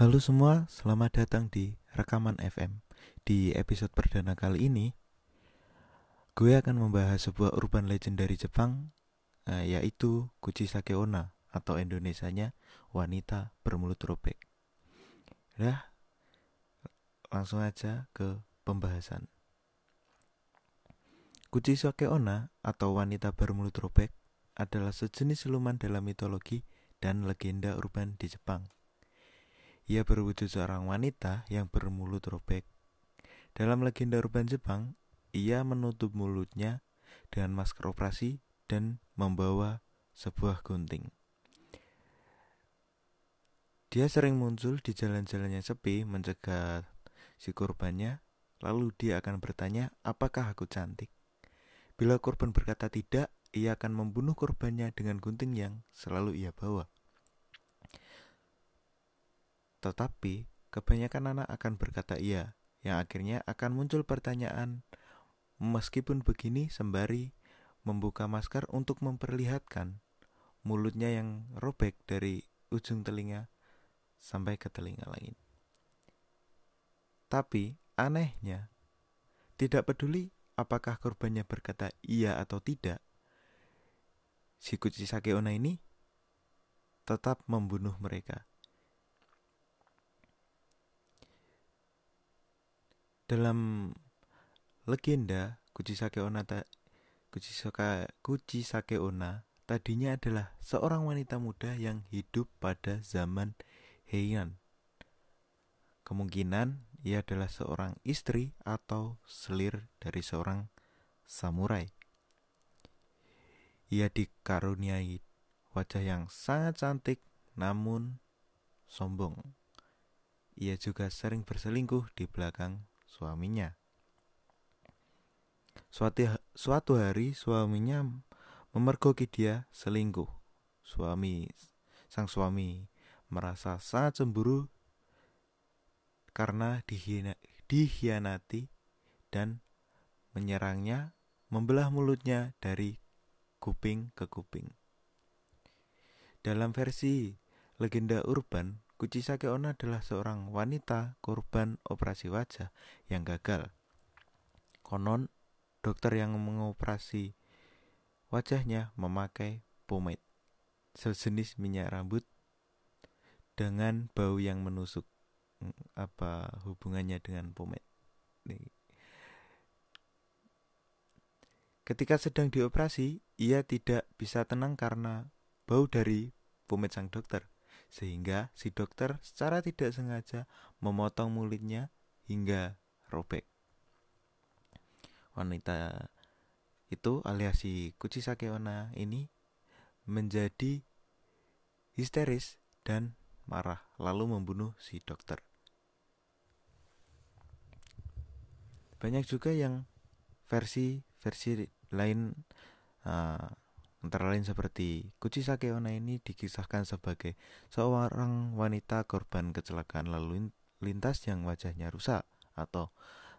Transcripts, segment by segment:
Halo semua, selamat datang di Rekaman FM. Di episode perdana kali ini, gue akan membahas sebuah urban legend dari Jepang, eh, yaitu Kuchisake Onna atau Indonesianya wanita bermulut robek. Udah, langsung aja ke pembahasan. Kuchisake Onna atau wanita bermulut robek adalah sejenis siluman dalam mitologi dan legenda urban di Jepang. Ia berwujud seorang wanita yang bermulut robek. Dalam legenda urban Jepang, ia menutup mulutnya dengan masker operasi dan membawa sebuah gunting. Dia sering muncul di jalan-jalan yang sepi mencegah si korbannya, lalu dia akan bertanya, apakah aku cantik? Bila korban berkata tidak, ia akan membunuh korbannya dengan gunting yang selalu ia bawa. Tetapi, kebanyakan anak akan berkata iya, yang akhirnya akan muncul pertanyaan, meskipun begini sembari membuka masker untuk memperlihatkan mulutnya yang robek dari ujung telinga sampai ke telinga lain. Tapi anehnya, tidak peduli apakah korbannya berkata iya atau tidak, si Kuchisake Onna ini tetap membunuh mereka. Dalam legenda Kuchisake Onna ta Kuchisake, Kuchisake Onna tadinya adalah seorang wanita muda yang hidup pada zaman Heian. Kemungkinan ia adalah seorang istri atau selir dari seorang samurai. Ia dikaruniai wajah yang sangat cantik namun sombong. Ia juga sering berselingkuh di belakang suaminya. Suatu, suatu hari suaminya memergoki dia selingkuh. Suami sang suami merasa sangat cemburu karena dihianati dan menyerangnya, membelah mulutnya dari kuping ke kuping. Dalam versi legenda urban, Kuchisake Onna adalah seorang wanita korban operasi wajah yang gagal. Konon, dokter yang mengoperasi wajahnya memakai pomade, sejenis minyak rambut dengan bau yang menusuk hmm, apa hubungannya dengan pomade ketika sedang dioperasi ia tidak bisa tenang karena bau dari pomade sang dokter sehingga si dokter secara tidak sengaja memotong mulutnya hingga robek wanita itu alias si Kuchisake Onna ini menjadi histeris dan marah lalu membunuh si dokter. Banyak juga yang versi versi lain uh, antara lain seperti Kuchisake Onna ini dikisahkan sebagai seorang wanita korban kecelakaan lalu lintas yang wajahnya rusak atau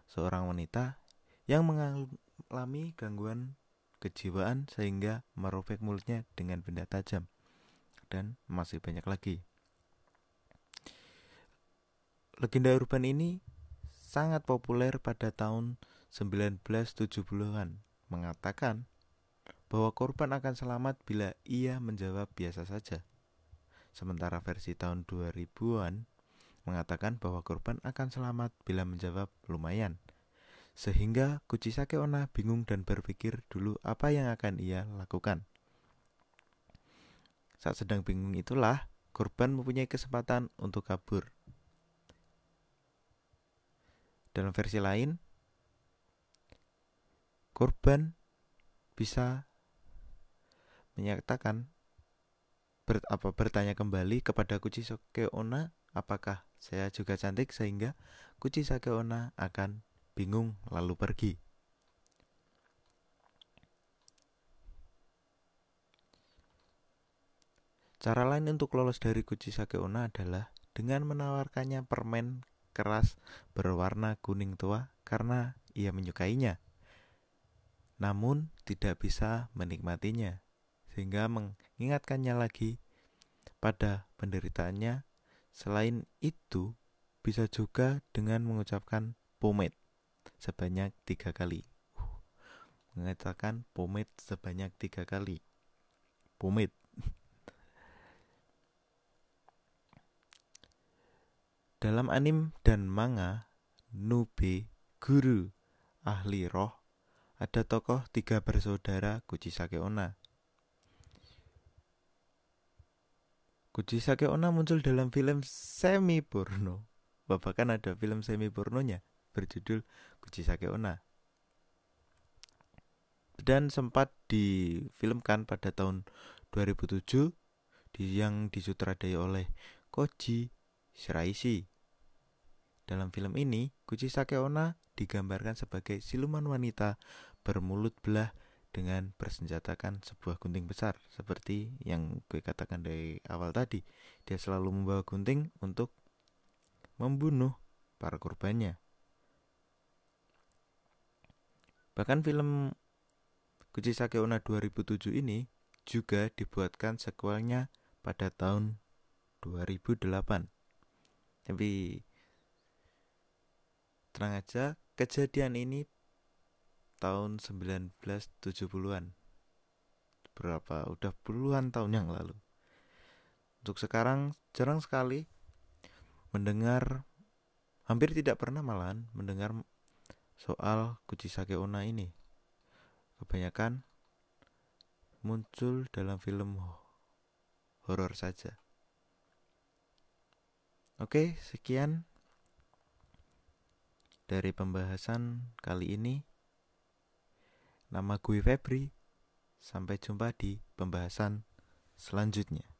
seorang wanita yang mengalami gangguan kejiwaan sehingga merobek mulutnya dengan benda tajam dan masih banyak lagi. Legenda urban ini sangat populer pada tahun 1970-an, mengatakan bahwa korban akan selamat bila ia menjawab biasa saja. Sementara versi tahun 2000-an mengatakan bahwa korban akan selamat bila menjawab lumayan. Sehingga Kuchisake Onna bingung dan berpikir dulu apa yang akan ia lakukan. Saat sedang bingung itulah, korban mempunyai kesempatan untuk kabur. Dalam versi lain, korban bisa menyatakan ber, apa bertanya kembali kepada Kuchisake Onna apakah saya juga cantik sehingga Kuchisake Onna akan bingung lalu pergi. Cara lain untuk lolos dari Kuchisake Onna adalah dengan menawarkannya permen keras berwarna kuning tua karena ia menyukainya. Namun tidak bisa menikmatinya, sehingga mengingatkannya lagi pada penderitaannya Selain itu, bisa juga dengan mengucapkan pomade sebanyak tiga kali. Mengatakan pomade sebanyak tiga kali. Pomade. Dalam anim dan manga, Nube, guru, ahli roh, ada tokoh tiga bersaudara Kuchisake Onna. Kuchisake Onna muncul dalam film semi porno. Bahkan ada film semi pornonya berjudul Kuchisake Onna. Dan sempat difilmkan pada tahun 2007 yang disutradai oleh Koji Shiraishi. Dalam film ini, Kuchisake Onna digambarkan sebagai siluman wanita bermulut belah dengan bersenjatakan sebuah gunting besar. Seperti yang gue katakan dari awal tadi dia selalu membawa gunting untuk membunuh para korbannya. Bahkan film Kuchisake Onna 2007 ini juga dibuatkan sequelnya pada tahun 2008 tapi tenang aja kejadian ini tahun 1970-an berapa? Udah puluhan tahun yang lalu. Untuk sekarang jarang sekali mendengar hampir tidak pernah malahan mendengar soal Kuchisake Onna ini. Kebanyakan muncul dalam film horor saja. Oke sekian dari pembahasan kali ini Nama gue Febri. Sampai jumpa di pembahasan selanjutnya.